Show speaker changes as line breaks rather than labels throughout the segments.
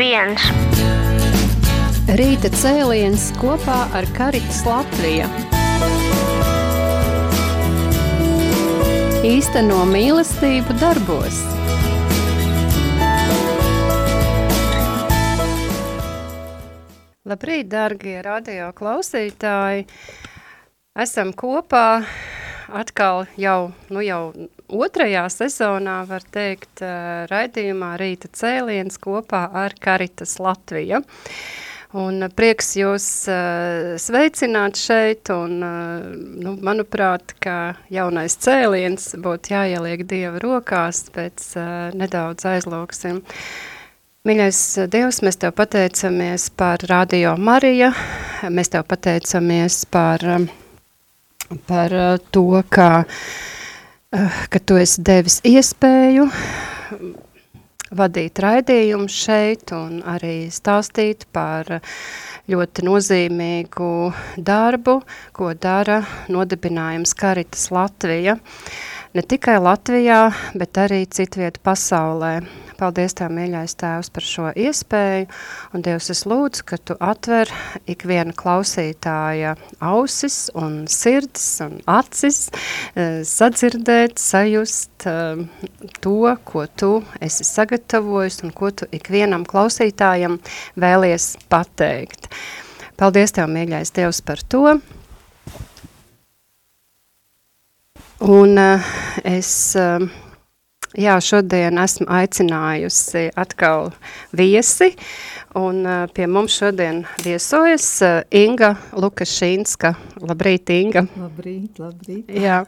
viens.
Rīta cēliens kopā ar Karitas Latviju. Īsteno mīlestību darbos. Labrīt, darbie radio klausītāji! Esam kopā atkal jau, nu jau otrajā sezonā, var teikt, raidījumā Rīta cēliens kopā ar Karitas Latvija. Un prieks jūs uh, sveicināt šeit, un, uh, nu, manuprāt, ka jaunais cēliens būtu jāieliek Dieva rokās, pēc uh, nedaudz aizlūksim. Mīļais Dievs, mēs Tev pateicamies par Radio Marija, mēs Tev pateicamies par, par to, ka, ka Tu esi devis iespēju vadīt raidījumu šeit un arī stāstīt par ļoti nozīmīgu darbu, ko dara nodibinājums Karitas Latvija. Ne tikai Latvijā, bet arī citvietu pasaulē. Paldies Tev, mīļais Tēvs, par šo iespēju, un Dievs, es lūdzu, ka Tu atver ikviena klausītāja ausis un sirds un acis, eh, sadzirdēt, sajust eh, to, ko Tu esi sagatavojis un ko Tu ikvienam klausītājam vēlies pateikt. Paldies Tev, mīļais Dievs, par to. Un uh, es Jā, šodien esmu aicinājusi atkal viesi, un pie mums šodien viesojas Inga Lukašinska. Labrīt, Inga!
Labrīt, labrīt!
Jā,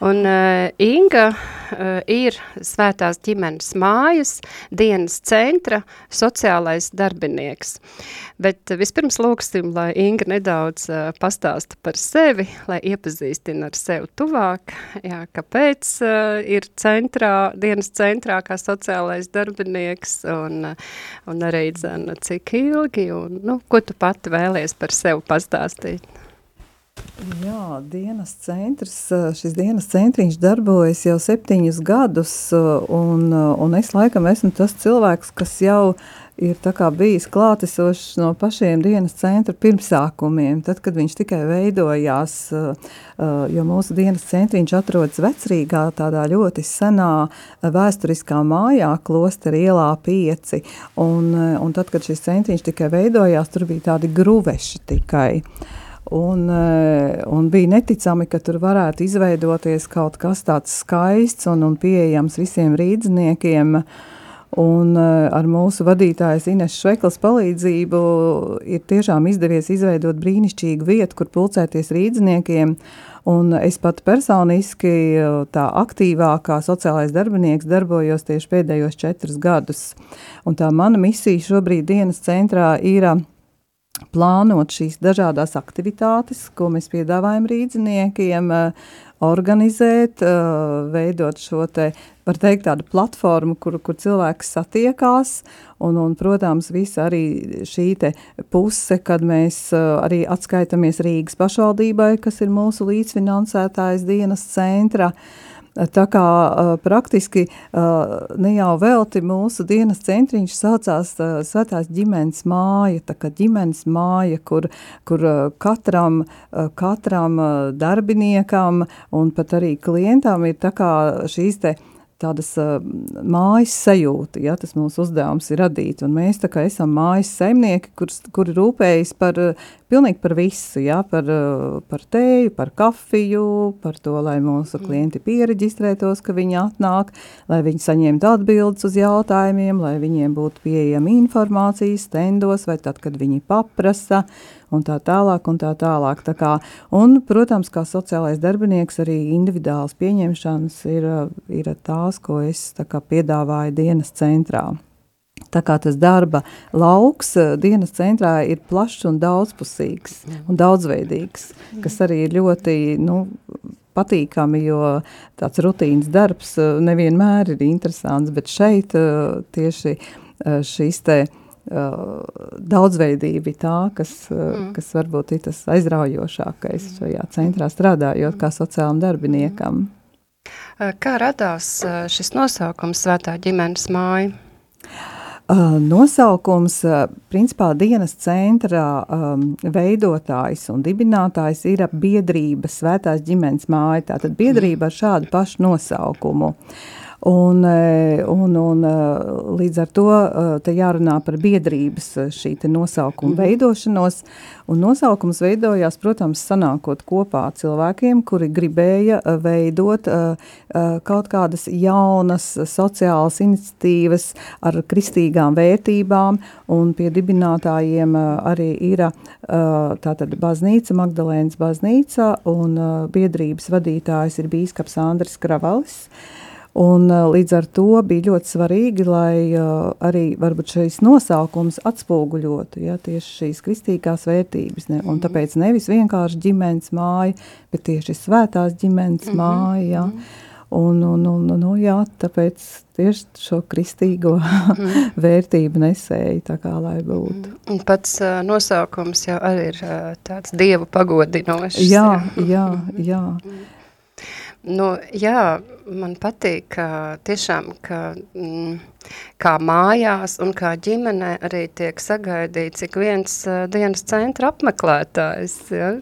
un uh, Inga uh, ir Svētās ģimenes mājas dienas centra sociālais darbinieks. Bet vispirms lūksim, lai Inga nedaudz uh, pastāsta par sevi, lai iepazīstina ar sevi tuvāk, jā, kāpēc uh, ir centrā, dienas centrā kā sociālais darbinieks un, un arī, zina, cik ilgi un, nu, ko tu pati vēlies par sevi pastāstīt.
Jā, dienas centrs, šis dienas centriņš darbojas jau septiņus gadus, un, un es laikam esmu tas cilvēks, kas jau ir bijis klātesošs no pašiem dienas centra pirmsākumiem, tad, kad viņš tikai veidojās, jo mūsu dienas centriņš atrodas vecrīgā, tādā ļoti senā vēsturiskā mājā, klostera ielā pieci, un, un tad, kad šis centriņš tikai veidojās, tur bija tādi gruveši tikai. Un, eh, un bija neticami, ka tur varētu izveidoties kaut kas tāds skaists un, un pieejams visiem rīzniekiem. Un eh, ar mūsu vadītājas Ines Šveklas palīdzību ir tiešām izdevies izveidot brīnišķīgu vietu, kur pulcēties rīzniekiem. Un es pat personiski eh, tā aktīvākā sociālais darbinieks darbojos tieši pēdējos četrus gadus. Un tā mana misija šobrīd dienas centrā ir plānot šīs dažādas aktivitātes, ko mēs piedāvājam rīdziniekiem, eh, organizēt, eh, veidot šo te, var teikt, tādu platformu, kur, kur cilvēks satiekās, un, un, protams, visa arī šī te puse, kad mēs eh, arī atskaitamies Rīgas pašvaldībai, kas ir mūsu līdzfinansētājs dienas centra, uh, Tā kā praktiski ne jau velti mūsu dienas centriņš saucās Svētās ģimenes māja, tā kā ģimenes māja, kur, kur katram, katram darbiniekam un pat arī klientam ir tā kā šīs te tādas uh, mājas sajūta, ja tas mūsu uzdevums ir radīt, un mēs esam mājas saimnieki, kur, kuri rūpējas par, uh, pilnīgi par visu, ja, par, uh, par tēju, par kafiju, par to, lai mūsu mm. klienti piereģistrētos, ka viņi atnāk, lai viņi saņemtu atbildes uz jautājumiem, lai viņiem būtu pieejama informācija stendos, vai tad, kad viņi paprasa, un tā tālāk. Un tā tālāk. Tā kā, un, protams, kā sociālais darbinieks, arī individuāls pieņemšanas ir, ir tās, ko es kā, piedāvāju dienas centrā. Tā kā tas darba lauks dienas centrā ir plašs un daudzpusīgs un daudzveidīgs, kas arī ir ļoti nu, patīkami, jo tāds rutīnas darbs nevienmēr ir interesants, bet šeit tieši šīs te Uh, daudzveidība ir tā, kas, uh, mm. kas varbūt ir tas aizraujošākais mm. šajā centrā strādājot kā sociālam darbiniekam.
Uh, kā radās šis nosaukums Svētā ģimenes māja?
Nosaukums, principā dienas centra um, veidotājs un dibinātājs ir biedrība Svētās ģimenes māja. Tātad biedrība ar šādu pašu nosaukumu. Uh, Un, eh, un, un eh, līdz ar to te jārunā par biedrības šī nosaukuma mm. veidošanos. Un nosaukums veidojās, protams, sanākot kopā cilvēkiem, kuri gribēja veidot kaut kādas jaunas sociālas iniciatīvas ar kristīgām vērtībām, un pie dibinātājiem arī ir tātad baznīca, Magdalēnas baznīca, un biedrības vadītājs ir bīskaps Andris Kravalis. Un, uh, līdz ar to bija ļoti svarīgi, lai uh, arī šis nosaukums atspoguļotu ja, tieši šīs kristīgās vērtības. Ne? Un mhm. tāpēc nevis vienkārši ģimenes māja, bet tieši svētās ģimenes mm -hmm. māja. Ja? Mhm. Un, un, un, nu, jā, tāpēc tieši šo kristīgo mm. vērtību nesēju, tā kā lai būtu.
Mm. Pats uh, nosaukums jau arī ir uh, tāds dievu pagodinošs.
Jā, jā, jā. Mm.
Nu, jā, man patīk, ka tiešām, ka, mm, kā mājās un kā ģimenē arī tiek sagaidīts ik viens uh, dienas centra apmeklētājs, ja?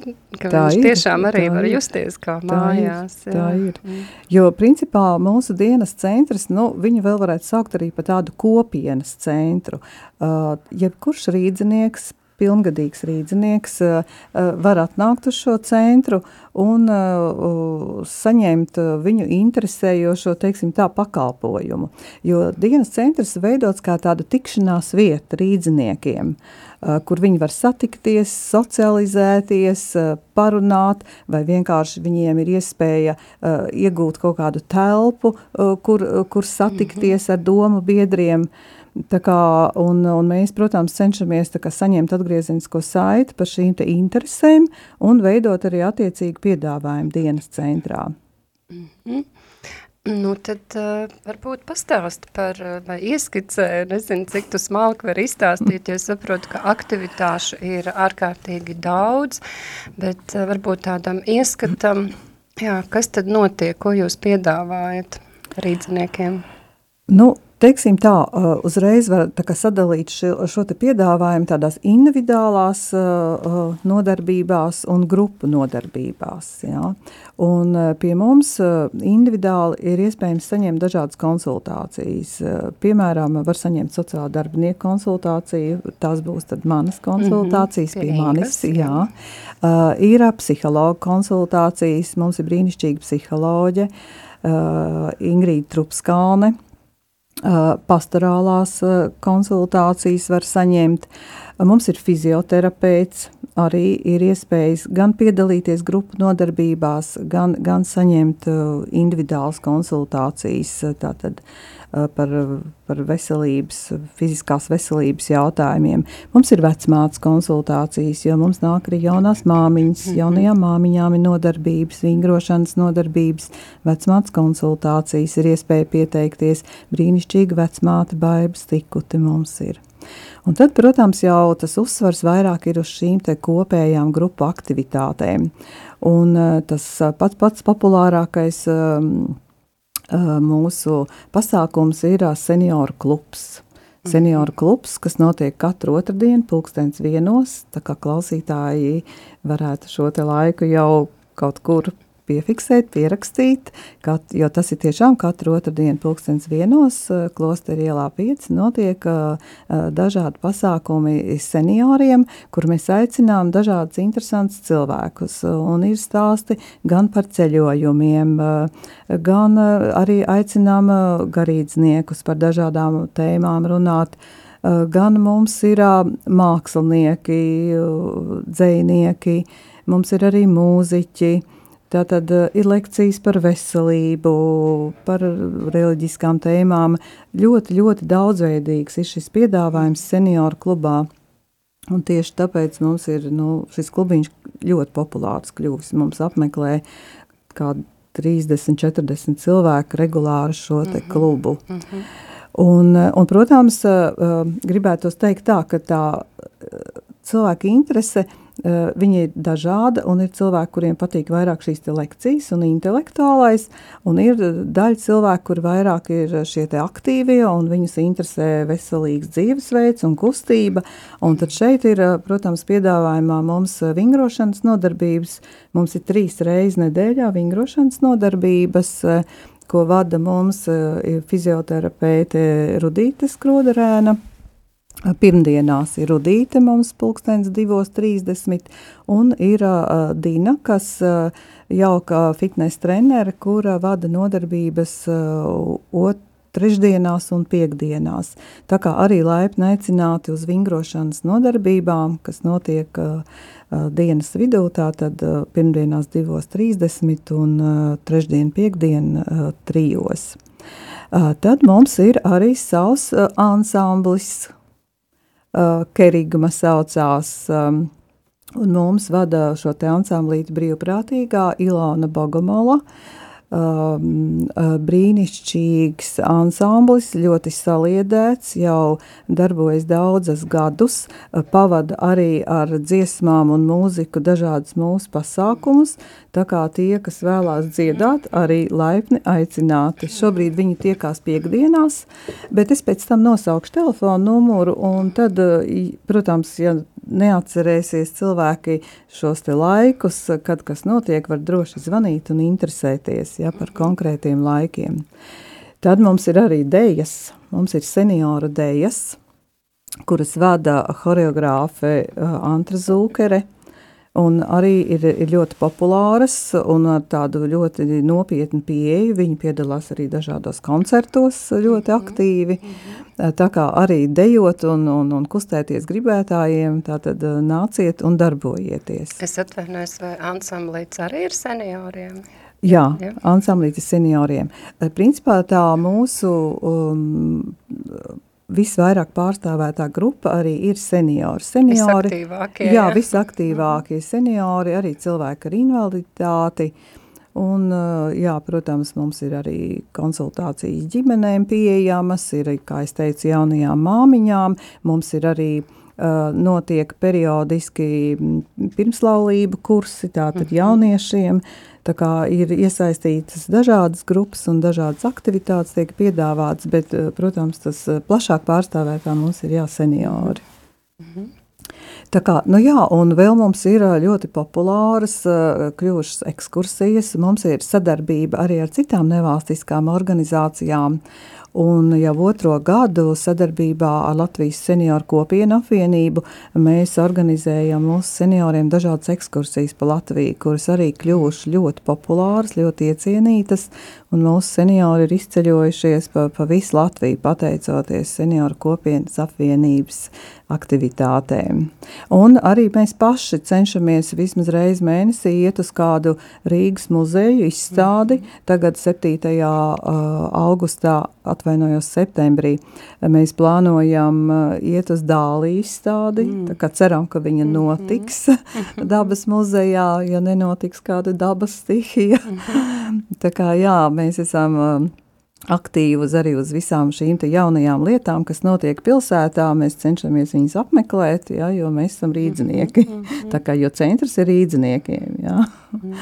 ka tā viņš ir, tiešām arī var ir, justies kā tā mājās.
Ir, tā ir, mm. jo principā mūsu dienas centrs, nu, viņu vēl varētu saukt arī par tādu kopienas centru. Uh, jebkurš rīdzinieks pilngadīgs rīdzinieks uh, var atnākt uz šo centru un uh, saņemt viņu interesējošo, teiksim tā, pakalpojumu. Jo dienas centrs veidots kā tāda tikšanās vieta rīdziniekiem, uh, kur viņi var satikties, socializēties, parunāt, vai vienkārši viņiem ir iespēja iegūt kaut kādu telpu, kur, kur satikties ar domu biedriem. Uh, Kā, un, un mēs, protams, cenšamies kā, saņemt atgriezenisko saiti par šīm interesēm un veidot arī attiecīgi piedāvājumu dienas centrā.
Mm -hmm. Nu, tad uh, varbūt pastāst par, vai ieskicē, nezinu, cik tu smalki var izstāstīt, jo saprotu, ka aktivitāšu ir ārkārtīgi daudz, bet uh, varbūt tādam ieskatam, jā, kas tad notiek, ko jūs piedāvājat rīdziniekiem?
Nu, Teiksim tā, uzreiz var tā sadalīt šo, šo te piedāvājumu tādās individuālās uh, nodarbībās un grupu nodarbībās. Ja? Un pie mums individuāli ir iespējams saņemt dažādas konsultācijas. Piemēram, var saņemt sociālā darbinieku konsultāciju, tās būs tad manas konsultācijas mm -hmm, pie manis. Jā. Uh, ir psihologa konsultācijas, mums ir brīnišķīga psiholoģe, uh, Ingrīda Trupskāne, pastorālās konsultācijas var saņemt. Mums ir fizioterapeits, arī ir iespējas gan piedalīties grupu nodarbībās, gan, gan saņemt individuālas konsultācijas. Tātad, par, par veselības, fiziskās veselības jautājumiem. Mums ir vecmātes konsultācijas, jo mums nāk arī jaunās māmiņas. Mhm. Jaunajām māmiņām ir nodarbības, vingrošanas nodarbības, vecmātes konsultācijas, ir iespēja pieteikties. Brīnišķīga vecmāte baibas tikuti mums ir. Un tad, protams, jau tas uzsvars vairāk ir uz šīm kopējām grupu aktivitātēm. Un tas pats pats populārākais um, mūsu pasākums ir senioru klubs. Senioru klubs, kas notiek katru otrdienu, pulkstens vienos, tā kā klausītāji varētu šo laiku jau kaut kur piefiksēt, pierakstīt, kat, jo tas ir tiešām katru otru dienu pulkstens vienos, eh, klosteri ielā 5, notiek uh, dažādi pasākumi senioriem, kur mēs aicinām dažādus interesantus cilvēkus, un ir stāsti gan par ceļojumiem, gan arī aicinām garīdzniekus par dažādām tēmām runāt, gan mums ir mākslinieki, dzējnieki, mums ir arī mūziķi, Tātad uh, ir lekcijas par veselību, par reliģiskām tēmām. Ļoti, ļoti daudzveidīgs ir šis piedāvājums senioru klubā. Un tieši tāpēc mums ir nu, šis klubiņš ļoti populārs kļuvis. Mums apmeklē kādi 30, 40 cilvēki regulāri šo te mhm, klubu. Mm -hmm. un, un, protams, uh, gribētu teikt tā, ka tā cilvēka interese Uh, viņi ir dažādi, un ir cilvēki, kuriem patīk vairāk šīs lekcijas un intelektuālais, un ir daļa cilvēku, kur vairāk ir šie aktīvie, un viņus interesē veselīgs dzīvesveids un kustība. Un tad šeit ir, protams, piedāvājumā mums vingrošanas nodarbības. Mums ir trīs reizes nedēļā vingrošanas nodarbības. Ko vada mums eh, fizioterapeite Rudīte Skroderēna. Pirmdienās ir Rudīte mums pulkstens 2.30 un ir uh, Dina, kas uh, jauka fitness trenere, kura vada nodarbības uh, ot, trešdienās un piekdienās. Tā kā arī laipni aicināti uz vingrošanas nodarbībām, kas notiek uh, dienas vidū, tātad pirmdienās 2.30 un trešdien, piekdien trijos. Tad mums ir arī savs ansamblis, Kerigma saucās, un mums vada šo te ansamblīti brīvprātīgā Ilona Bogomola, uh, um, uh, brīnišķīgs ansamblis, ļoti saliedēts, jau darbojas daudzas gadus, uh, pavada arī ar dziesmām un mūziku dažādas mūsu pasākumus, tā kā tie, kas vēlās dziedāt, arī laipni aicināti. Šobrīd viņi tiekās piekdienās, bet es pēc tam nosaukšu telefonu numuru, un tad, uh, protams, ja neatcerēsies cilvēki šos laikus, kad kas notiek, var droši zvanīt un interesēties ja, par konkrētiem laikiem. Tad mums ir arī dejas, mums ir seniora dejas, kuras vada horeogrāfe uh, Antra Zūkere, un arī ir, ir ļoti populāras un ar tādu ļoti nopietnu pieeju. Viņi piedalās arī dažādos koncertos ļoti mhm. aktīvi. Tā kā arī dejot un, un, un kustēties gribētājiem, tātad nāciet un darbojieties.
Es atvainojos, vai ansamblīts arī ir senioriem?
Jā, ja? ansamblītis senioriem. Principā tā mūsu um, visvairāk pārstāvētā grupa arī ir seniori. seniori
visaktīvākie.
Jā, visaktīvākie seniori, arī cilvēki ar invaliditāti. Un, eh, jā, protams, mums ir arī konsultācijas ģimenēm pieejamas, ir, kā es teicu, jaunajām māmiņām. Mums ir arī uh, notiek periodiski pirmslaulību kursi, tātad mhm. jauniešiem. Uh, Tā kā ir iesaistītas dažādas grupas un dažādas aktivitātes tiek piedāvātas, bet, eh, protams, tas eh, plašāk pārstāvētā mums ir jā, seniori. Mm -hmm. Tā kā, nu jā, un vēl mums ir eh, ļoti populāras kļuvušas ekskursijas. Mums ir sadarbība arī ar citām nevalstiskām organizācijām. Un jau otro gadu sadarbībā ar Latvijas senioru kopienu apvienību mēs organizējam mūsu senioriem dažādas ekskursijas pa Latviju, kuras arī kļuvušas ļoti populāras, ļoti iecienītas, un mūsu seniori ir izceļojušies pa, pa visu Latviju pateicoties senioru kopienas apvienības aktivitātēm. Un arī mēs paši cenšamies vismaz reizi mēnesī iet uz kādu Rīgas muzeju izstādi. Tagad 7. augustā, atvainojos septembrī, mēs plānojam iet uz Dāli izstādi. Mm. Ceram, ka viņa mm-hmm. notiks mm. dabas muzejā, ja nenotiks kāda dabas stihija. Mm. Tā kā jā, mēs esam aktīvus arī uz visām šīm jaunajām lietām, kas notiek pilsētā. Mēs cenšamies viņus apmeklēt, ja, jo mēs esam rīznieki. Mm -hmm. Tā kā jo centrs ir rīzniekiem, ja. mm -hmm.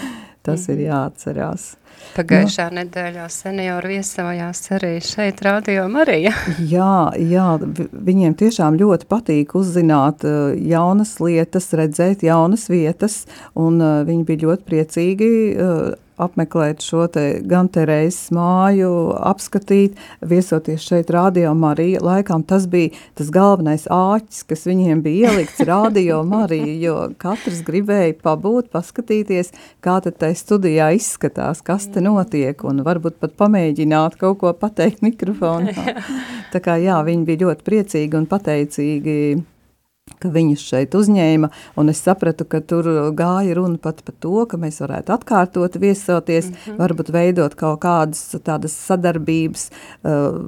tas ir jāatcerās.
Pagājušā no. nedēļā senioru viesojās arī šeit Radio Marija.
jā, jā, viņiem tiešām ļoti patīk uzzināt uh, jaunas lietas, redzēt jaunas vietas, un uh, viņi bija ļoti priecīgi uh, apmeklēt šo te gan Terēzes māju, apskatīt, viesoties šeit Radio Marija. Laikam tas bija tas galvenais āķis, kas viņiem bija ielikts Radio Marija, jo katrs gribēja pabūt, paskatīties, kā tad tai studijā izskatās, kas te notiek, un varbūt pat pamēģināt kaut ko pateikt mikrofonā. Tā kā jā, viņi bija ļoti priecīgi un pateicīgi ka viņus šeit uzņēma, es sapratu, ka tur gāja runa pat par to, ka mēs varētu atkārtot viesoties, mm -hmm. varbūt veidot kaut kādas tādas sadarbības, uh,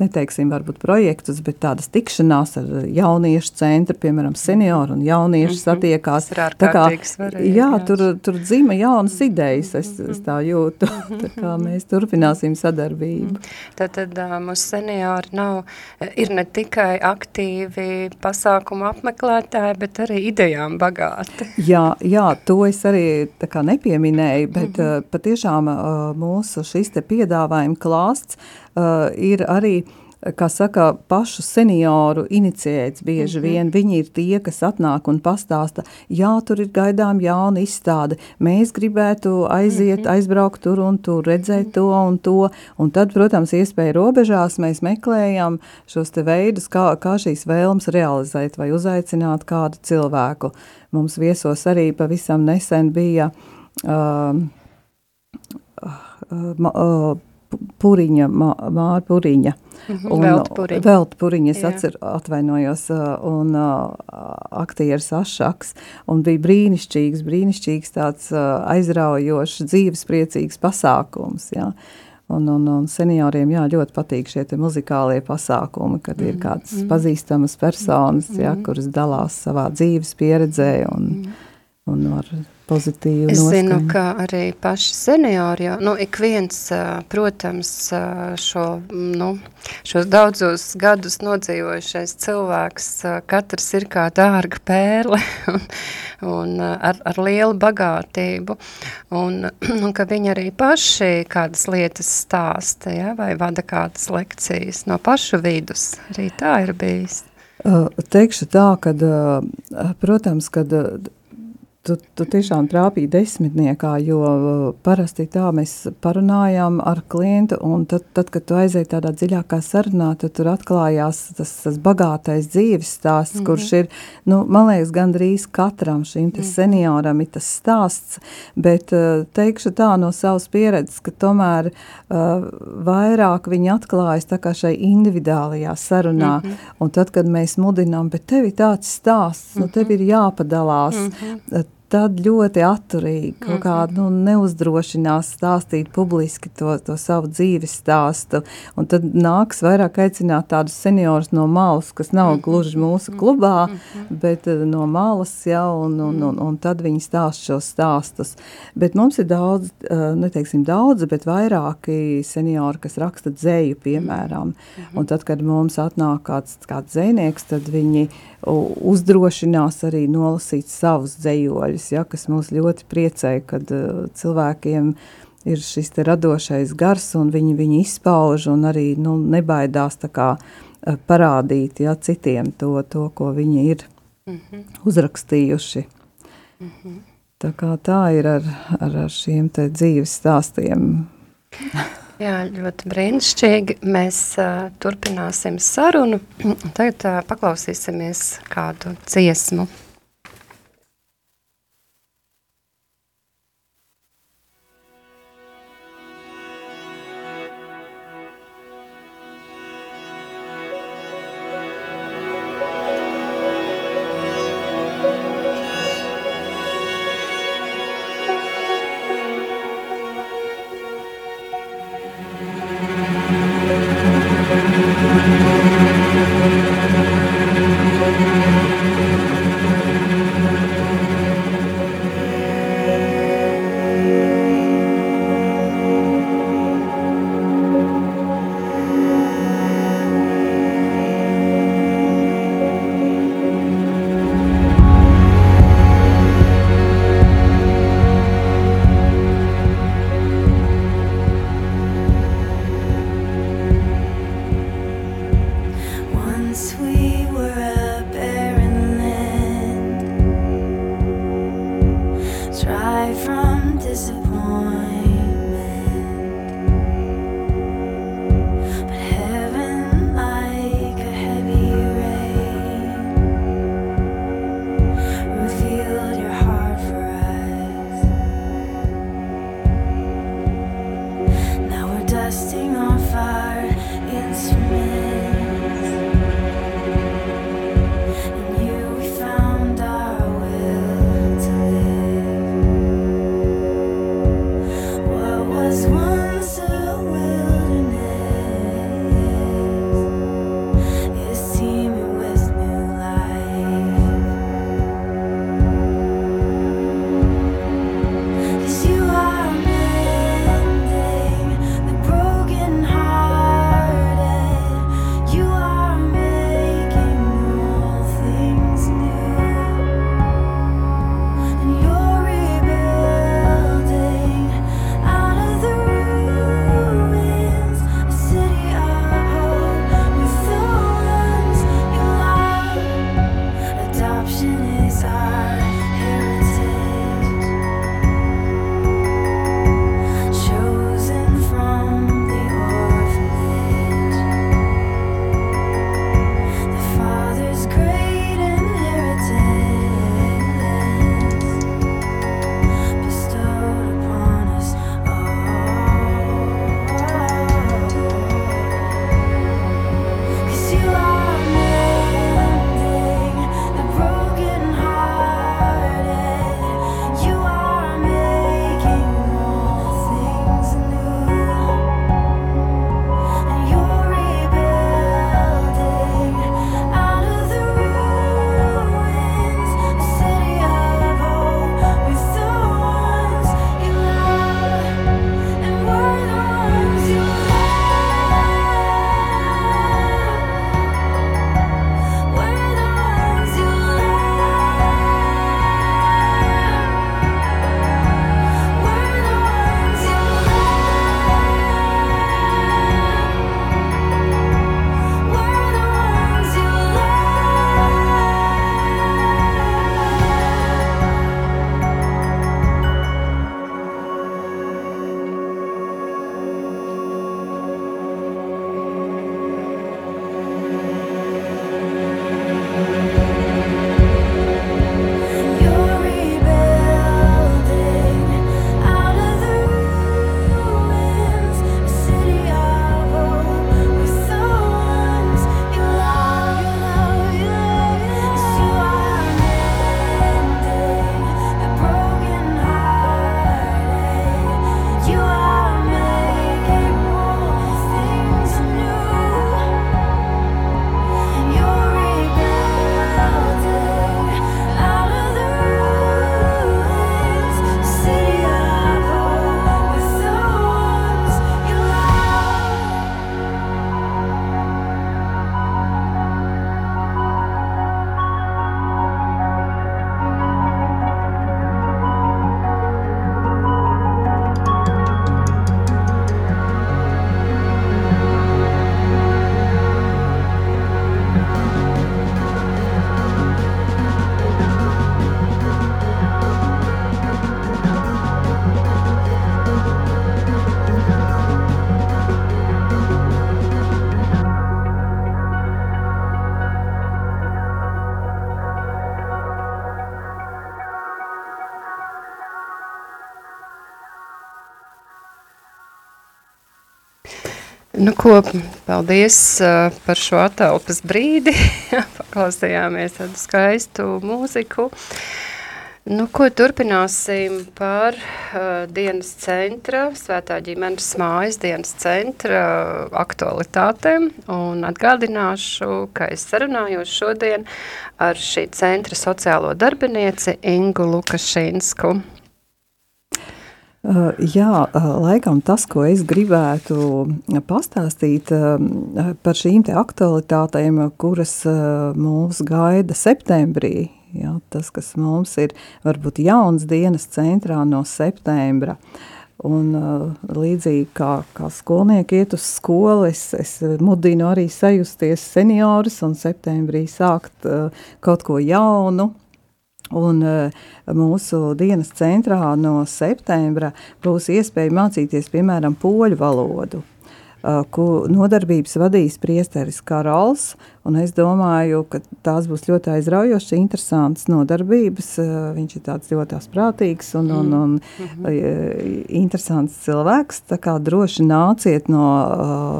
neteiksim varbūt projektus, bet tādas tikšanās ar jauniešu centru, piemēram, senioru un jauniešu mm -hmm. satiekās.
Tā kā, svarīgi,
jā, jā, tur, tur dzima jaunas idejas, es, es tā jūtu, tā kā mēs turpināsim sadarbību.
Tātad uh, mūsu seniori nav, ir ne tikai aktīvi pasākumi, pasākumu apmeklētāji, bet arī idejām bagāti.
Jā, jā to es arī tā kā nepieminēju, bet mm -hmm. patiešām uh, mūsu šis te piedāvājuma klāsts uh, ir arī uh, kā saka, pašu senioru inicijēts bieži mm -hmm. vien. Viņi ir tie, kas atnāk un pastāsta, jā, tur ir gaidām jauna izstāde, mēs gribētu aiziet, mm -hmm. aizbraukt tur un tur, redzēt mm -hmm. to un to, un tad, protams, iespēja robežās mēs meklējam šos te veidus, kā, kā šīs vēlmes realizēt vai uzaicināt kādu cilvēku. Mums viesos arī pavisam nesen bija uh, uh, uh, Puriņa, Māra Puriņa.
Mm -hmm, Velta Puriņa.
Velta Puriņa, es atcer, atvainojos, un uh, aktieris Ašaks, un bija brīnišķīgs, brīnišķīgs tāds uh, aizraujošs, dzīvespriecīgs pasākums, jā. Un, un, un senioriem jā, ļoti patīk šie muzikālie pasākumi, kad mm ir kādas mm pazīstamas personas, jā, mhm. kuras dalās savā dzīves pieredzē un, mm un var pozitīvu
Es
noskaņu.
zinu, ka arī paši seniori, jo, nu, ik viens, protams, šo, nu, šos daudzos gadus nodzīvojušais cilvēks, katrs ir kā dārga pērle un, un ar, ar lielu bagātību, un, un ka viņi arī paši kādas lietas stāsta, ja, vai vada kādas lekcijas no pašu vidus, arī tā ir bijis.
Teikšu tā, ka, protams, kad tu, tu tiešām trāpīji desmitniekā, jo uh, parasti tā mēs parunājām ar klientu, un tad, tad kad tu aizēji tādā dziļākā sarunā, tad tur atklājās tas, tas bagātais dzīves stāsts, mm -hmm. kurš ir, nu, man liekas, gandrīz katram šim mm -hmm. senioram ir tas stāsts, bet uh, teikšu tā no savas pieredzes, ka tomēr uh, vairāk viņi atklājas tā kā šai individuālajā sarunā, mm -hmm. un tad, kad mēs mudinām, bet tev ir tāds stāsts, mm -hmm. nu, tev ir jāpadalās, mm -hmm tad ļoti atturīgi, kaut kā mhm. nu, neuzdrošinās stāstīt publiski to, to savu dzīves stāstu. Un tad nāks vairāk aicināt tādus seniorus no malas, kas nav mhm. gluži mūsu klubā, mhm. bet uh, no malas jau, un, un, un, un tad viņi stāst šos stāstus. Bet mums ir daudz, uh, neteiksim daudz, bet vairāki seniori, kas raksta dzēju, piemēram. Un tad, kad mums atnāk kāds, kāds dzēnieks, tad viņi uzdrošinās arī nolasīt savus dzējoļus, ja, kas mūs ļoti priecē, kad uh, cilvēkiem ir šis radošais gars un viņi viņu izpauž un arī nu, nebaidās kā, uh, parādīt ja, citiem to, to, ko viņi ir mm -hmm. uzrakstījuši. Mm -hmm. Tā, tā ir ar, ar, ar šiem dzīves stāstiem.
Jā, ļoti brīnišķīgi. Mēs uh, turpināsim sarunu. Tagad uh, paklausīsimies kādu dziesmu. Nu, ko, paldies uh, par šo atelpas brīdi. Paklausījāmies tādu skaistu mūziku. Nu, ko turpināsim par uh, dienas centra, Svētā ģimenes mājas dienas centra aktualitātēm. Un atgādināšu, ka es sarunājos šodien ar šī centra sociālo darbinieci Ingu Lukašinsku.
Jā, laikam tas, ko es gribētu pastāstīt par šīm aktualitātēm, kuras mūs gaida septembrī, jā, tas, kas mums ir varbūt jauns dienas centrā no septembra, Un, līdzīgi kā, kā skolnieki iet uz skolu, es, es mudinu arī sajusties seniorus un septembrī sākt kaut ko jaunu, Un uh, mūsu dienas centrā no septembra būs iespēja mācīties, piemēram, poļu valodu, ko nodarbības vadīs priesteris Karols, es domāju, ka tās būs ļoti aizraujošas, interesantas nodarbības. Viņš ir tāds ļoti prātīgs un, un, un mm -hmm. interesants cilvēks, tā kā droši nāciet no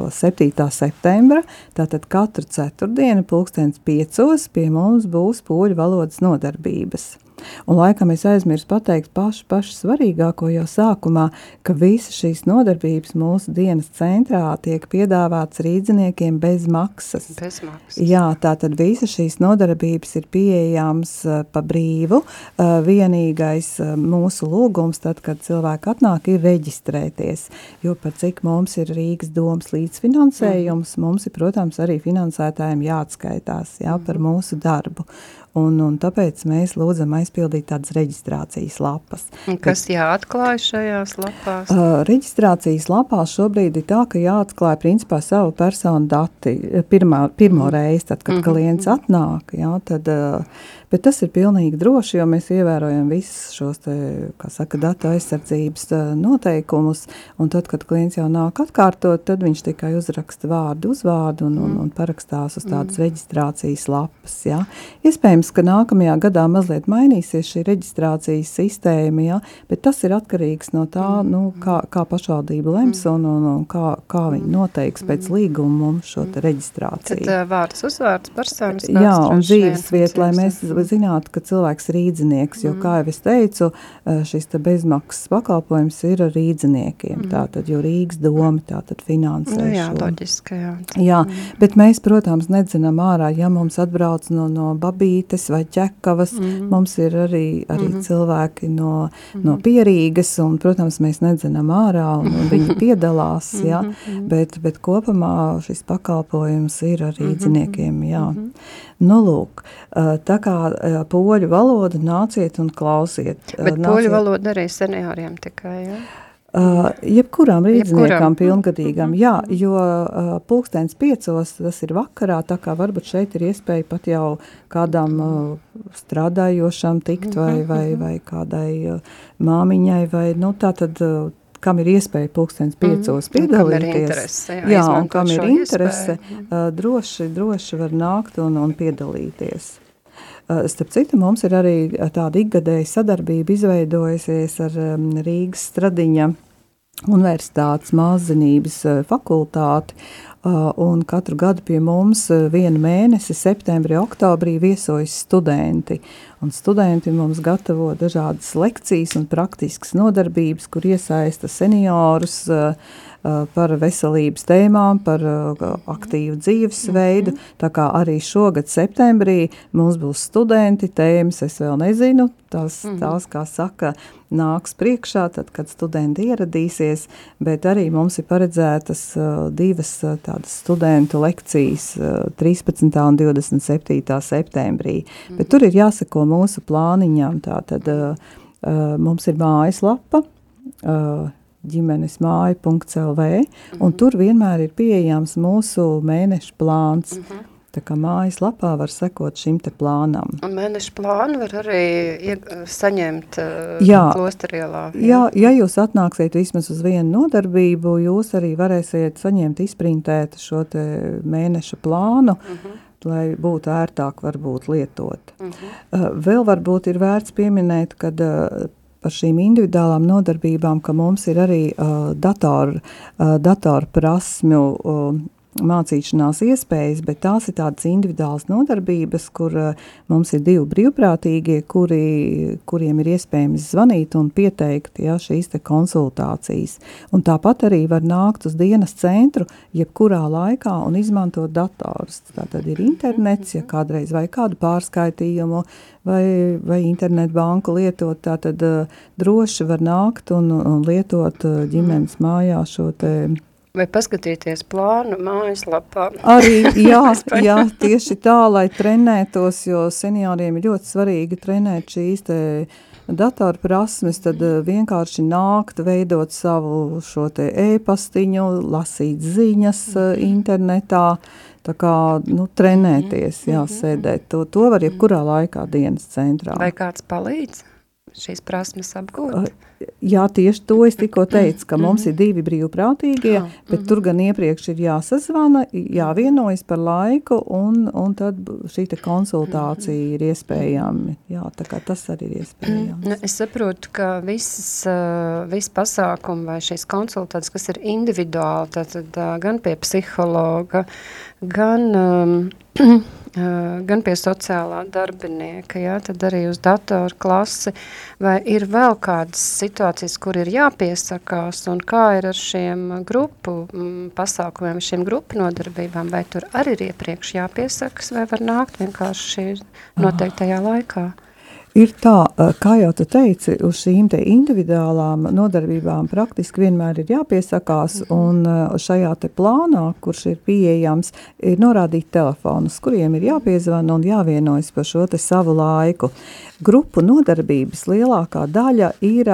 uh, 7. septembra, tātad katru ceturtdienu pulkstens piecos pie mums būs poļu valodas nodarbības. Un laikam es aizmirsu pateikt pašu, pašu svarīgāko jau sākumā, ka visas šīs nodarbības mūsu dienas centrā tiek piedāvāts rīdziniekiem bez maksas.
Bez maksas.
Jā, tātad visas šīs nodarbības ir pieejams uh, pa brīvu. Uh, vienīgais uh, mūsu lūgums, tad, kad cilvēki atnāk, ir reģistrēties, jo par cik mums ir Rīgas domas līdzfinansējums, mm. mums ir, protams, arī finansētājiem jāatskaitās jā, mm. par mūsu darbu. Un, un tāpēc mēs lūdzam aizpildīt tādas reģistrācijas lapas.
Un kas Kad, jāatklāj šajās lapās?
Uh, reģistrācijas lapās šobrīd ir tā, ka jāatklāj principā savu personu dati pirmā, pirmo mm. reizi, tad, kad mm -hmm. klients atnāk, jā, tad uh, Bet tas ir pilnīgi droši, jo mēs ievērojam visus šos te, saka, datu aizsardzības noteikumus. Un tad, kad klients jau nāk atkārtot, tad viņš tikai uzraksta vārdu, uzvārdu un, un, un parakstās uz tādas mm. reģistrācijas lapas. Ja. Iespējams, ka nākamajā gadā mazliet mainīsies šī reģistrācijas sistēma, ja, bet tas ir atkarīgs no tā, mm. nu, kā, kā pašvaldība lems mm. un, un, un kā, kā viņi noteiks pēc līguma mums šo reģistrāciju.
Tad vārds, uzvārds, personas.
Jā, un dzīves vieta, lai mēs zināt, ka cilvēks ir rīdzinieks, jo, mm. kā jau es teicu, eh, šis te bezmaksas pakalpojums ir ar rīdziniekiem. Mm. Tātad, jo Rīgas doma tātad finansē
nu, jā. Loģiski, jā.
jā, mm. bet mēs, protams, nedzinām ārā, ja mums atbrauc no, no babītes vai ķekavas, mm. mums ir arī, arī mm. cilvēki no, mm. no pierīgas, un, protams, mēs nedzinām ārā, un, un viņi piedalās, mm. jā, bet, bet kopumā šis pakalpojums ir ar rīdziniekiem, jā. Mm. Nu, lūk, tā kā poļu valoda nāciet un klausiet.
Bet nāciet. poļu valoda arī senioriem tikai, jā? Ja?
Uh, jebkurām rīzniekām pilngadīgam, jā, jo uh, pulkstens piecos, tas ir vakarā, tā kā varbūt šeit ir iespēja pat jau kādam uh, strādājošam tikt vai, mhm, vai, mhm. vai kādai uh, māmiņai vai, nu, tā tad uh, kam ir iespēja pulkstens mhm. piecos mm, piedalīties.
Interese, jā,
jā un kam ir interese, uh, droši, droši var nākt un, un piedalīties. Uh, starp citu, mums ir arī tāda ikgadēja sadarbība izveidojusies ar um, Rīgas Stradiņa Universitātes māksliniecības fakultāti, un katru gadu pie mums vienu mēnesi, septembrī, oktobrī viesojas studenti. Un studenti mums gatavo dažādas lekcijas un praktiskas nodarbības, kur iesaista seniorus, uh, Uh, par veselības tēmām, par uh, aktīvu dzīvesveidu. Mhm. Tā kā arī šogad septembrī mums būs studenti tēmas, es vēl nezinu, tās, mhm. tās kā saka, nāks priekšā, tad, kad studenti ieradīsies, bet arī mums ir paredzētas uh, divas uh, tādas studentu lekcijas uh, 13. un 27. septembrī. Mm. Bet tur ir jāseko mūsu plāniņām, tātad uh, mums ir mājaslapa, uh, ģimenes māja.lv, mm -hmm. un tur vienmēr ir pieejams mūsu mēneša plāns. Mm -hmm. Tā kā mājaslapā var sekot šim te plānam.
Un mēneša plānu var arī saņemt uh, jā, klosterielā.
Jā. jā, ja jūs atnāksiet vismaz uz vienu nodarbību, jūs arī varēsiet saņemt izprintēt šo te mēneša plānu, mm -hmm lai būtu ērtāk varbūt lietot. Uh -huh. uh, vēl varbūt ir vērts pieminēt, ka uh, par šīm individuālām nodarbībām, ka mums ir arī uh, uh, dator uh, mācīšanās iespējas, bet tās ir tādas individuālas nodarbības, kur uh, mums ir divi brīvprātīgie, kuri, kuriem ir iespējams zvanīt un pieteikt ja, šīs konsultācijas. Un tāpat arī var nākt uz dienas centru jebkurā laikā un izmantot datorus. Tā tad ir internets, ja kādreiz vai kādu pārskaitījumu vai, vai internetu banku lietot, tā tad uh, droši var nākt un, un lietot uh, ģimenes mājā šo te
Vai paskatīties plānu mājaslapā?
Arī, jā, jā, tieši tā, lai trenētos, jo senioriem ir ļoti svarīgi trenēt šīs te datoru prasmes, tad eh, vienkārši nākt, veidot savu šo te e-pastiņu, lasīt ziņas eh, internetā, tā kā, nu, trenēties, jā, mhm. sēdēt. To, to var jebkurā laikā dienas centrā.
Vai kāds palīdz? Šīs prasmes apgūt?
Jā, tieši to es tikko teicu, ka mums ir divi brīvprātīgie, bet tur gan iepriekš ir jāsazvana, jāvienojas par laiku, un, un tad šī konsultācija ir iespējama. Jā, tā kā tas arī ir iespējams.
Nu, es saprotu, ka visas, visi pasākumi vai šīs konsultācijas, kas ir individuāli, tad gan pie psihologa, gan... Um, gan pie sociālā darbinieka, jā, tad arī uz datoru klasi, vai ir vēl kādas situācijas, kur ir jāpiesakās, un kā ir ar šiem grupu pasākumiem, šiem grupu nodarbībām, vai tur arī ir iepriekš jāpiesakas, vai var nākt vienkārši noteiktajā laikā?
Ir tā, kā jau tu teici, uz šīm te individuālām nodarbībām praktiski vienmēr ir jāpiesakās, mhm. un šajā te plānā, kurš ir pieejams, ir norādīti telefonus, kuriem ir jāpiezvana un jāvienojas par šo te savu laiku. Grupu nodarbības lielākā daļa ir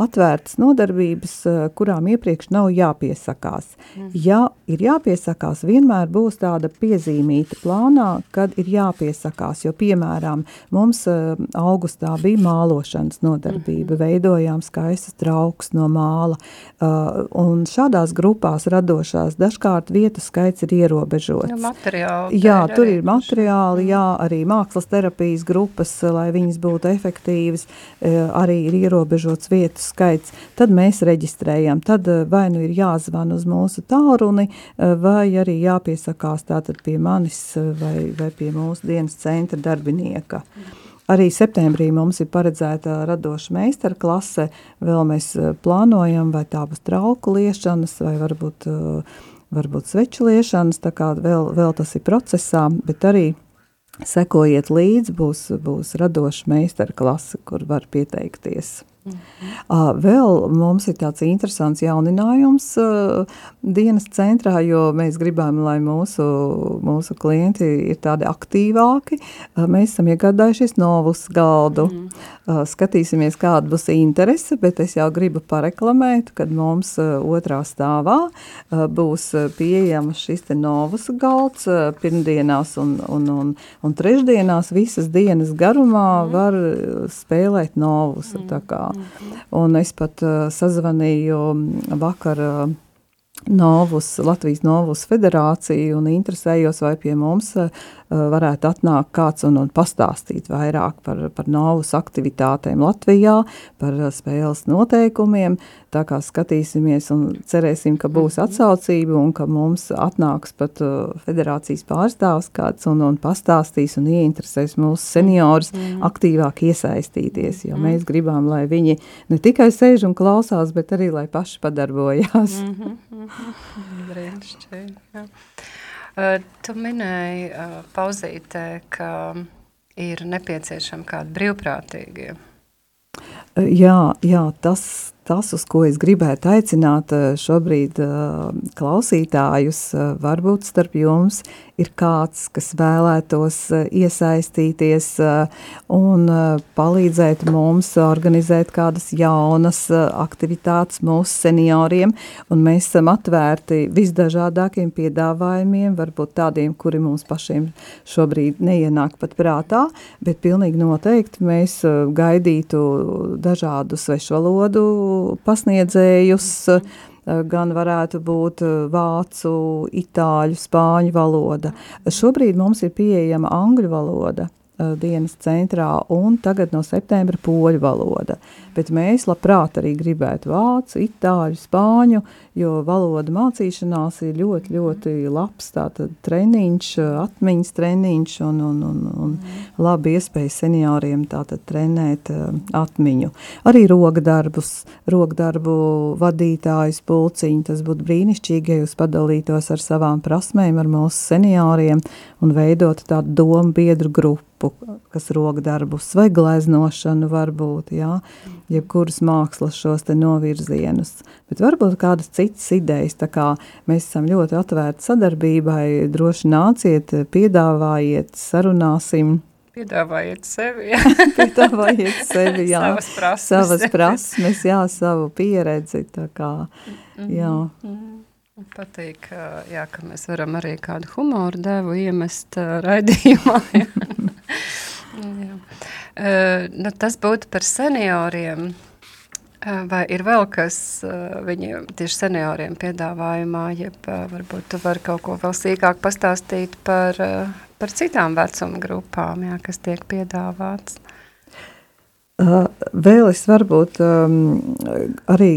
atvērtas nodarbības, kurām iepriekš nav jāpiesakās. Mm. Ja ir jāpiesakās, vienmēr būs tāda piezīmīta plānā, kad ir jāpiesakās, jo, piemēram, mums augustā bija mālošanas nodarbība, mm. veidojām skaistas trauks no māla, un šādās grupās radošās dažkārt vietu skaits ir ierobežots.
Ja, materiāli.
Jā, tur ir materiāli, jā, arī mākslas terapijas grupas, lai viņas būtu efektīvas, arī ir ierobežots vietu skaits, tad mēs reģistrējam. Tad e, vai nu ir jāzvan uz mūsu tālruni, e, vai arī jāpiesakās tātad pie manis vai, vai pie mūsu dienas centra darbinieka. Arī septembrī mums ir paredzēta radoša meistara klase, vēl mēs plānojam, vai tā būs trauku liešanas, vai varbūt, varbūt sveču liešanas, tā kā vēl, vēl tas ir procesā, bet arī Sekojiet līdzi, būs, būs radoša meistara klase, kur var pieteikties. -hmm. Vēl mums ir tāds interesants jauninājums dienas centrā, jo mēs gribam, lai mūsu, mūsu klienti ir tādi aktīvāki. Mēs esam iegādājušies novus galdu. -hmm. Skatīsimies, kāda būs interese, bet es jau gribu pareklamēt, kad mums otrā stāvā būs pieejama šis te novus galds pirmdienās un, un, un, un trešdienās visas dienas garumā -hmm. var spēlēt novus. Mm -hmm. Un es pat uh, sazvanīju vakar uh, Novus, Latvijas Novus federāciju un interesējos, vai pie mums uh, varētu atnākt kāds un, un pastāstīt vairāk par, par Novus aktivitātēm Latvijā, par uh, spēles noteikumiem. Tā kā skatīsimies un cerēsim, ka būs mhm. atsaucība un ka mums atnāks pat uh, federācijas pārstāvs kāds un, un pastāstīs un ieinteresēs mūsu seniorus mm. aktīvāk iesaistīties, jo mm. mēs gribam, lai viņi ne tikai sēž un klausās, bet arī, lai paši padarbojās. Mm -hmm.
Brīnišķīgi, jā. Tu minēji pauzītē, ka ir nepieciešami kādi brīvprātīgie.
Jā, jā tas, tas, uz ko es gribētu aicināt šobrīd klausītājus, varbūt starp jums ir kāds, kas vēlētos eh, iesaistīties eh, un eh, palīdzēt mums organizēt kādas jaunas aktivitātes mūsu senioriem, un mēs esam atvērti visdažādākiem piedāvājumiem, varbūt tādiem, kuri mums pašiem šobrīd neienāk pat prātā, bet pilnīgi noteikti mēs gaidītu dažādu svešvalodu pasniedzējus, Eh, gan varētu būt eh, vācu, itāļu, spāņu valoda. Šobrīd mums ir pieejama angļu valoda. Uh, dienas centrā un tagad no septembra poļu valoda. Bet mēs labprāt arī gribētu vācu, itāļu, spāņu, jo valoda mācīšanās ir ļoti, ļoti labs tātad treniņš, atmiņas treniņš un, un, un, un labi iespēja senioriem tātad trenēt uh, atmiņu. Arī rokdarbus, rokdarbu vadītājus, pulciņu, tas būtu brīnišķīgi, ja jūs padalītos ar savām prasmēm, ar mūsu senioriem un veidotu tādu domu biedru grupu, kas rokdarbus vai gleznošanu varbūt, jā, jebkuras mākslas šos te novirzienus. Bet varbūt kādas citas idejas, tā kā mēs esam ļoti atvērti sadarbībai, droši nāciet, piedāvājiet, sarunāsim.
Piedāvājiet sevi, jā.
piedāvājiet sevi, jā.
Savas prasmes.
Savas prasmes, jā, savu pieredzi, tā kā, jā. Mm -hmm.
Patīk, jā, ka mēs varam arī kādu humoru devu iemest raidījumā. jā. nu, tas būtu par senioriem. Vai ir vēl kas viņiem tieši senioriem piedāvājumā, jeb varbūt tu vari kaut ko vēl sīkāk pastāstīt par, par citām vecuma grupām, jā, kas tiek piedāvāts?
Vēl es varbūt um, arī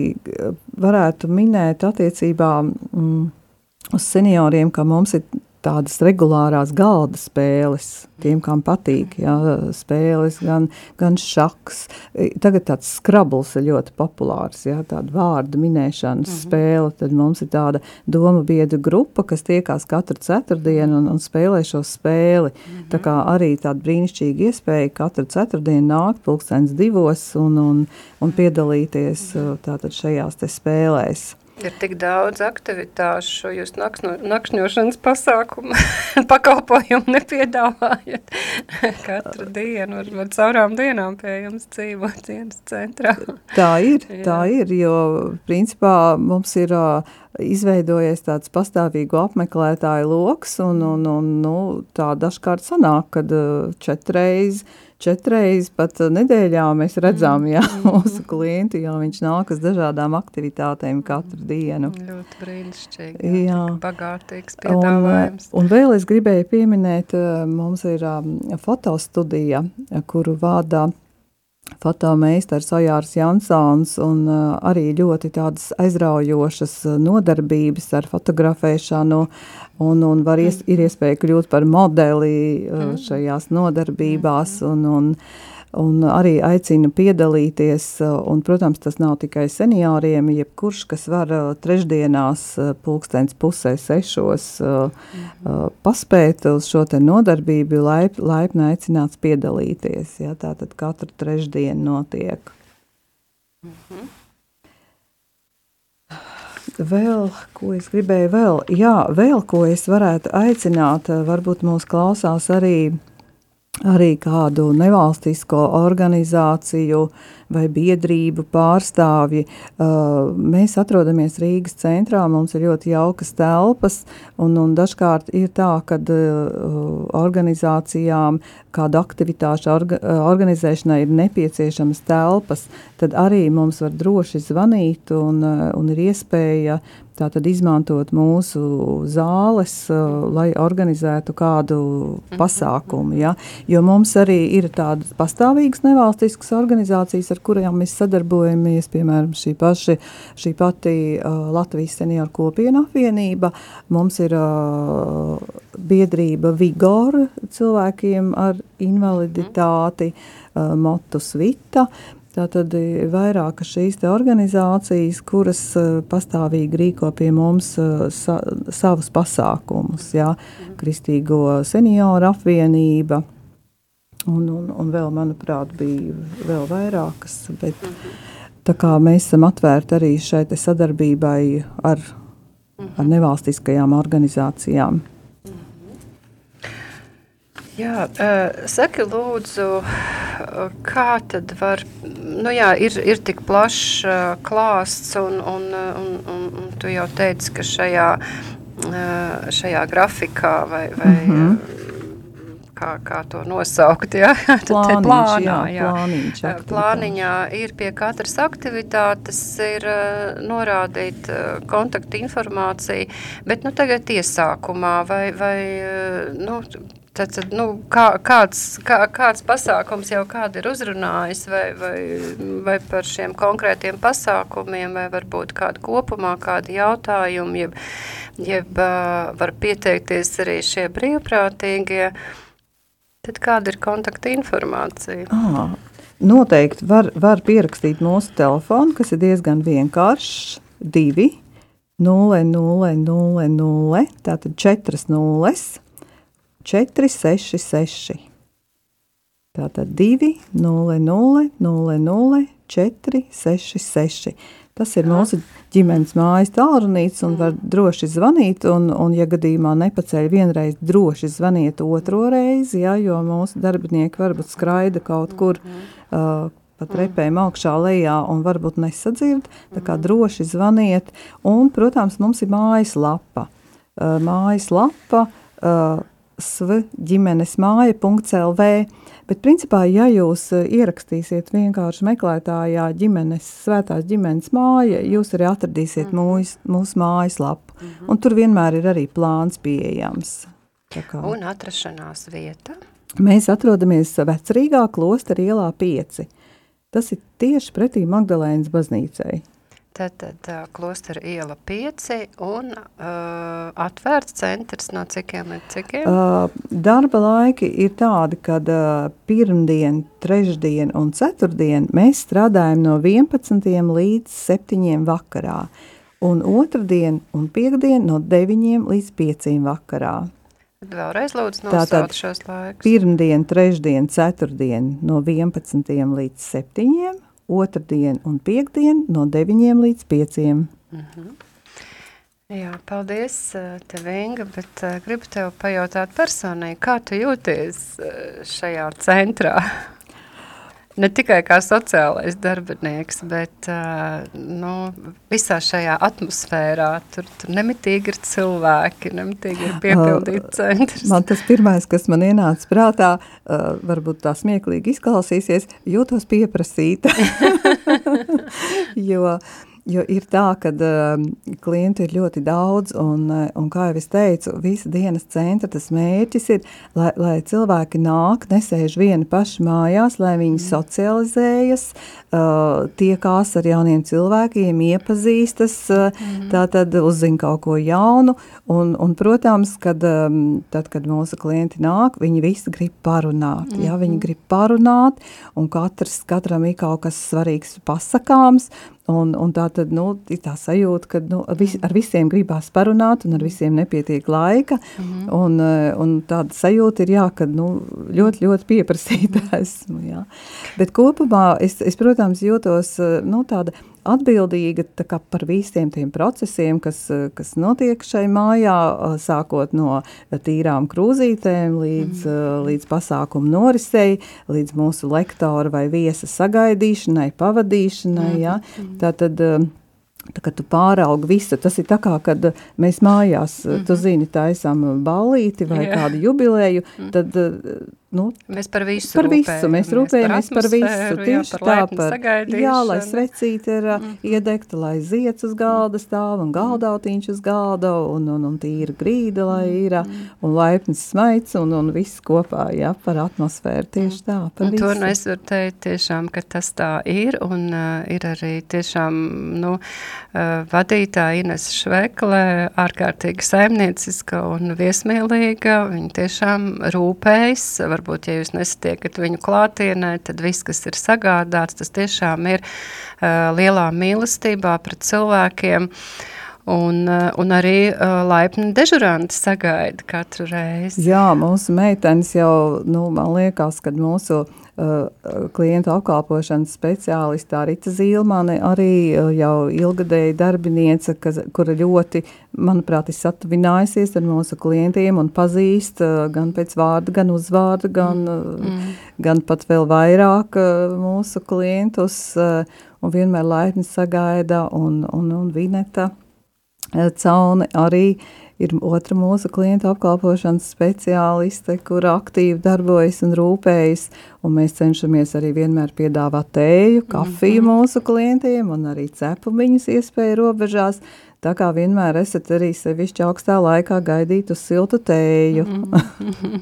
varētu minēt attiecībā um, uz senioriem, ka mums ir tādas regulārās galda spēles, tiem, kam patīk, jā, spēles, gan, gan šaks. Tagad tāds skrabls ir ļoti populārs, jā, tāda vārdu minēšanas mm -hmm. spēle, tad mums ir tāda doma biedru grupa, kas tiekās katru ceturtdienu un, un spēlē šo spēli. Mm -hmm. Tā kā arī tāda brīnišķīga iespēja katru ceturtdienu nākt pulkstens divos un, un, un piedalīties mm -hmm. tātad šajās te spēlēs.
Ir tik daudz aktivitāšu, jūs nakšņo, nakšņošanas pasākumu pakalpojumu nepiedāvājat katru dienu, var, var caurām dienām pie jums dzīvot dienas centrā.
Tā ir, tā ir, jo principā mums ir uh, izveidojies tāds pastāvīgu apmeklētāju loks, un, un, un nu, tā dažkārt sanāk, kad uh, četreiz četreiz pat nedēļā mēs redzam, jā, mm. mūsu klientu, jo viņš nāk uz dažādām aktivitātēm katru dienu.
Ļoti brīnišķīgi, jā, jā. bagātīgs piedāvājums.
Un, un vēl es gribēju pieminēt, mums ir um, fotostudija, kuru vada fotomeistars Ojārs Jansons un uh, arī ļoti tādas aizraujošas nodarbības ar fotografēšanu un, un var ies, ir iespēja kļūt par modeli uh, mm. šajās nodarbībās un, un un arī aicina piedalīties. Un, protams, tas nav tikai senioriem, jebkurš, kas var trešdienās, pulkstenis pusē sešos, mhm. paspēt uz šo te nodarbību, laip, laipni aicināts piedalīties. Ja, tā tad katru trešdienu notiek. Mhm. Vēl, ko es gribēju vēl, jā, vēl, ko es varētu aicināt, varbūt mūs klausās arī uh, arī kādu nevalstisko organizāciju vai biedrību pārstāvji. Uh, mēs atrodamies Rīgas centrā, mums ir ļoti jaukas telpas, un, un dažkārt ir tā, ka uh, organizācijām kādu aktivitāšu orga, organizēšanai ir nepieciešamas telpas, tad arī mums var droši zvanīt un, un ir iespēja Tātad izmantot mūsu zāles, uh, lai organizētu kādu mhm. pasākumu. Ja? Jo mums arī ir tādas pastāvīgas nevalstiskas organizācijas, ar kurām mēs sadarbojamies, piemēram, šī, paši, šī pati uh, Latvijas senioru kopiena apvienība. Mums ir uh, biedrība Vigor cilvēkiem ar invaliditāti, uh, Motus Vita. Tātad ir vairākas šīs organizācijas, kuras uh, pastāvīgi rīko pie mums uh, sa, savus pasākumus. Mhm. Kristīgo senioru apvienība, un, un, un vēl, manuprāt, bija vēl vairākas. Bet, mēs esam atvērti arī šai sadarbībai ar, ar nevalstiskajām organizācijām.
Jā, saki lūdzu, kā tad var, nu jā, ir, ir tik plašs klāsts un, un, un, un, un tu jau teici, ka šajā, šajā grafikā vai, vai mm -hmm. kā, kā to nosaukt, jā,
plāniņš, plānā, jā, jā. Plāniņš,
plāniņā ir pie katras aktivitātes ir norādīt kontaktu informāciju, bet nu tagad iesākumā vai, vai nu, Tad, tad, nu, kā, kāds, kā, kāds pasākums jau kāda ir uzrunājis, vai, vai, vai par šiem konkrētiem pasākumiem, vai varbūt kādu kopumā, kādi jautājumi, jeb, jeb var pieteikties arī šie brīvprātīgie, tad kāda ir kontakta informācija?
À, noteikti var, var pierakstīt mūsu telefonu, kas ir diezgan vienkāršs, divi, 0, 0, 0, 0, tātad četras nulles, 4, 6, 6. Tātad 2, 0, 0, 0, 0, 4, 6, 6. Tas ir mūsu ģimenes mājas tālrunīts un var droši zvanīt, un, un ja gadījumā nepaceļ vienreiz, droši zvaniet otro reizi, ja, jo mūsu darbinieki varbūt skraida kaut kur uh, pa trepēm augšā lejā un varbūt nesadzird, tā kā droši zvaniet, un, protams, mums ir mājas lapa. Uh, mājas lapa, uh, svģimenes māja.lv, bet principā, ja jūs eh, ierakstīsiet vienkārši meklētājā ģimenes, svētās ģimenes māja, jūs arī atradīsiet mm -hmm. mūsu, mūsu mājaslapu, mm -hmm. un tur vienmēr ir arī plāns pieejams.
Un atrašanās vieta?
Mēs atrodamies Vecrīgā klostera ielā 5. Tas ir tieši pretī Magdalēnas baznīcai.
Tad, tad uh, klostera iela 5 un uh, atvērts centrs no cikiem līdz cikiem?
Uh, darba laiki ir tādi, kad uh, pirmdien, trešdien un ceturtdien mēs strādājam no 11 līdz 7 vakarā. Un otrdien un piekdien no 9 līdz 5 vakarā.
Vēlreiz lūdzu nosaukt šos laikus.
Pirmdien, trešdien, ceturtdien no 11 līdz 7 otrdien un piekdien no 9 līdz 5. Mm -hmm.
Jā, paldies, eh, tev, Inga, bet uh, gribu tev pajautāt personīgi, kā tu jūties uh, šajā centrā? Ne tikai kā sociālais darbinieks, bet uh, nu, visā šajā atmosfērā tur, tur nemitīgi ir cilvēki, nemitīgi ir piepildīti centrs.
Man tas pirmais, kas man ienāca prātā, uh, varbūt tā smieklīgi izklausīsies, jūtos pieprasīta. jo Jo ir tā, ka uh, klientu ir ļoti daudz, un, uh, un kā jau es teicu, visa dienas centra tas mērķis ir, lai, lai cilvēki nāk, nesēž vieni paši mājās, lai viņi mm. socializējas, uh, tiekās ar jauniem cilvēkiem, iepazīstas, uh, mm. tā tad uzzina kaut ko jaunu, un, un protams, kad, um, tad, kad mūsu klienti nāk, viņi visi grib parunāt, mm. ja, viņi grib parunāt, un katrs, katram ir kaut kas svarīgs pasakāms, Un, un tā tad nu, ir tā sajūta, ka nu, vis, ar visiem gribās parunāt, un ar visiem nepietiek laika. Mm -hmm. un, eh, un tāda sajūta ir, jā, ka nu, ļoti, ļoti pieprasīta esmu. Jā. Bet kopumā es, es, protams, jūtos eh, nu, tāda atbildīga par visiem tiem procesiem, kas, kas notiek šai mājā, sākot no tīrām krūzītēm līdz, mm. līdz pasākumu norisei, līdz mūsu lektora vai viesa sagaidīšanai, pavadīšanai. Mm. Ja? Tātad, Tā kā tu pāraugi visu, tas ir tā kā, kad mēs mājās, mm -hmm. tu zini, taisām ballīti vai yeah. kādu jubilēju, mm. tad Nu,
mēs par visu
par visu, mēs rūpējamies par, par visu, tieši jā, par tā, par, jā, lai svecīte ir mm -hmm. iedegta, lai ziets uz galda stāv un galdautiņš uz galda un, un, un tīra grīda, lai ir, mm un laipnis smaids un, un viss kopā, jā, par atmosfēru, tieši tā, par
un
visu.
To nu es varu teikt tiešām, ka tas tā ir, un uh, ir arī tiešām, nu, uh, vadītāja Ines Švekle, ārkārtīgi saimnieciska un viesmīlīga, viņa tiešām rūpējas, var varbūt, ja jūs nesatiekat viņu klātienē, tad viss, kas ir sagādāts, tas tiešām ir uh, lielā mīlestībā pret cilvēkiem. Un, un arī uh, laipni dežuranti sagaida katru reizi.
Jā, mūsu meitenes jau, nu, man liekas, kad mūsu uh, klientu apkalpošanas speciāliste Rita Zīlmane, arī uh, jau ilgadēja darbiniece, kas, kura ļoti, manuprāt, ir satuvinājusies ar mūsu klientiem un pazīst uh, gan pēc vārda, gan uzvārda, gan, mm. gan pat vēl vairāk mūsu klientus un vienmēr laipni sagaida un, un, un Vineta Caune arī uh, ir otra mūsu klientu apkalpošanas speciāliste, kur aktīvi darbojas un rūpējas, un mēs cenšamies arī vienmēr piedāvāt tēju, kafiju mm -hmm. mūsu klientiem un arī cepumiņas iespēju robežās. Tā kā vienmēr esat arī sevišķi augstā laikā gaidīt uz siltu tēju. Mm -hmm.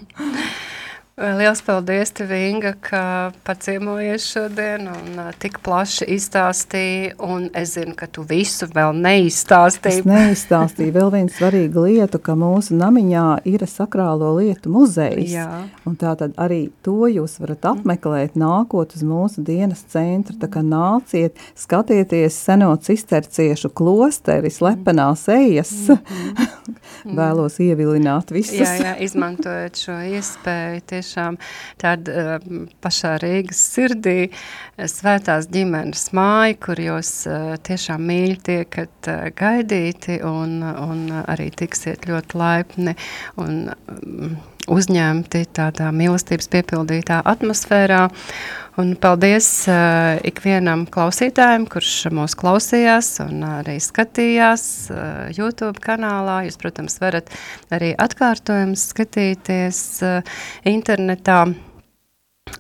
Liels paldies, tev, Inga, ka paciemojies šodien un uh, tik plaši izstāstīji, un es zinu, ka tu visu vēl neizstāstīji.
Es neizstāstīju. Vēl vienu svarīgu lietu, ka mūsu namiņā ir sakrālo lietu muzejs, tātad arī to jūs varat apmeklēt, nākot uz mūsu dienas centru, tā kā nāciet, skatieties seno cisterciešu klosteri, slepenās ejas, mm -hmm. Vēlos ievilināt visus.
Jā, jā, izmantojot šo iespēju tiešām tāda uh, pašā Rīgas sirdī eh, svētās ģimenes māja, kur jūs uh, tiešām mīļi tiekat gaidīti un, un arī tiksiet ļoti laipni un um, uzņemti tādā mīlestības piepildītā atmosfērā. Un paldies uh, ikvienam klausītājam, kurš mūs klausījās un arī skatījās uh, YouTube kanālā. Jūs, protams, varat arī atkārtojumus skatīties uh, internetā.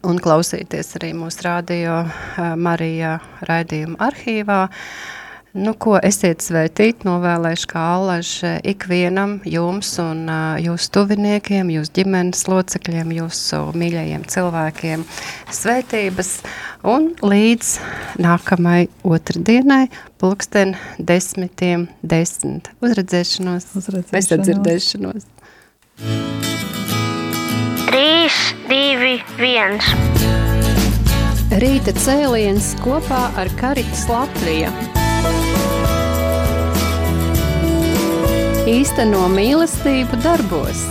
Un klausīties arī mūsu radio uh, Marija raidījuma arhīvā. Uh, Nu, ko esiet svētīt, novēlēšu kā allaži ikvienam jums un uh, jūsu tuviniekiem, jūsu ģimenes locekļiem, jūsu mīļajiem cilvēkiem svētības un līdz nākamai otrdienai pulksten desmitiem desmit. Uzredzēšanos,
Uzredzēšanos.
nesadzirdēšanos.
3, 2, 1
Rīta cēliens kopā ar Karitas Latviju. Īsteno mīlestību darbos.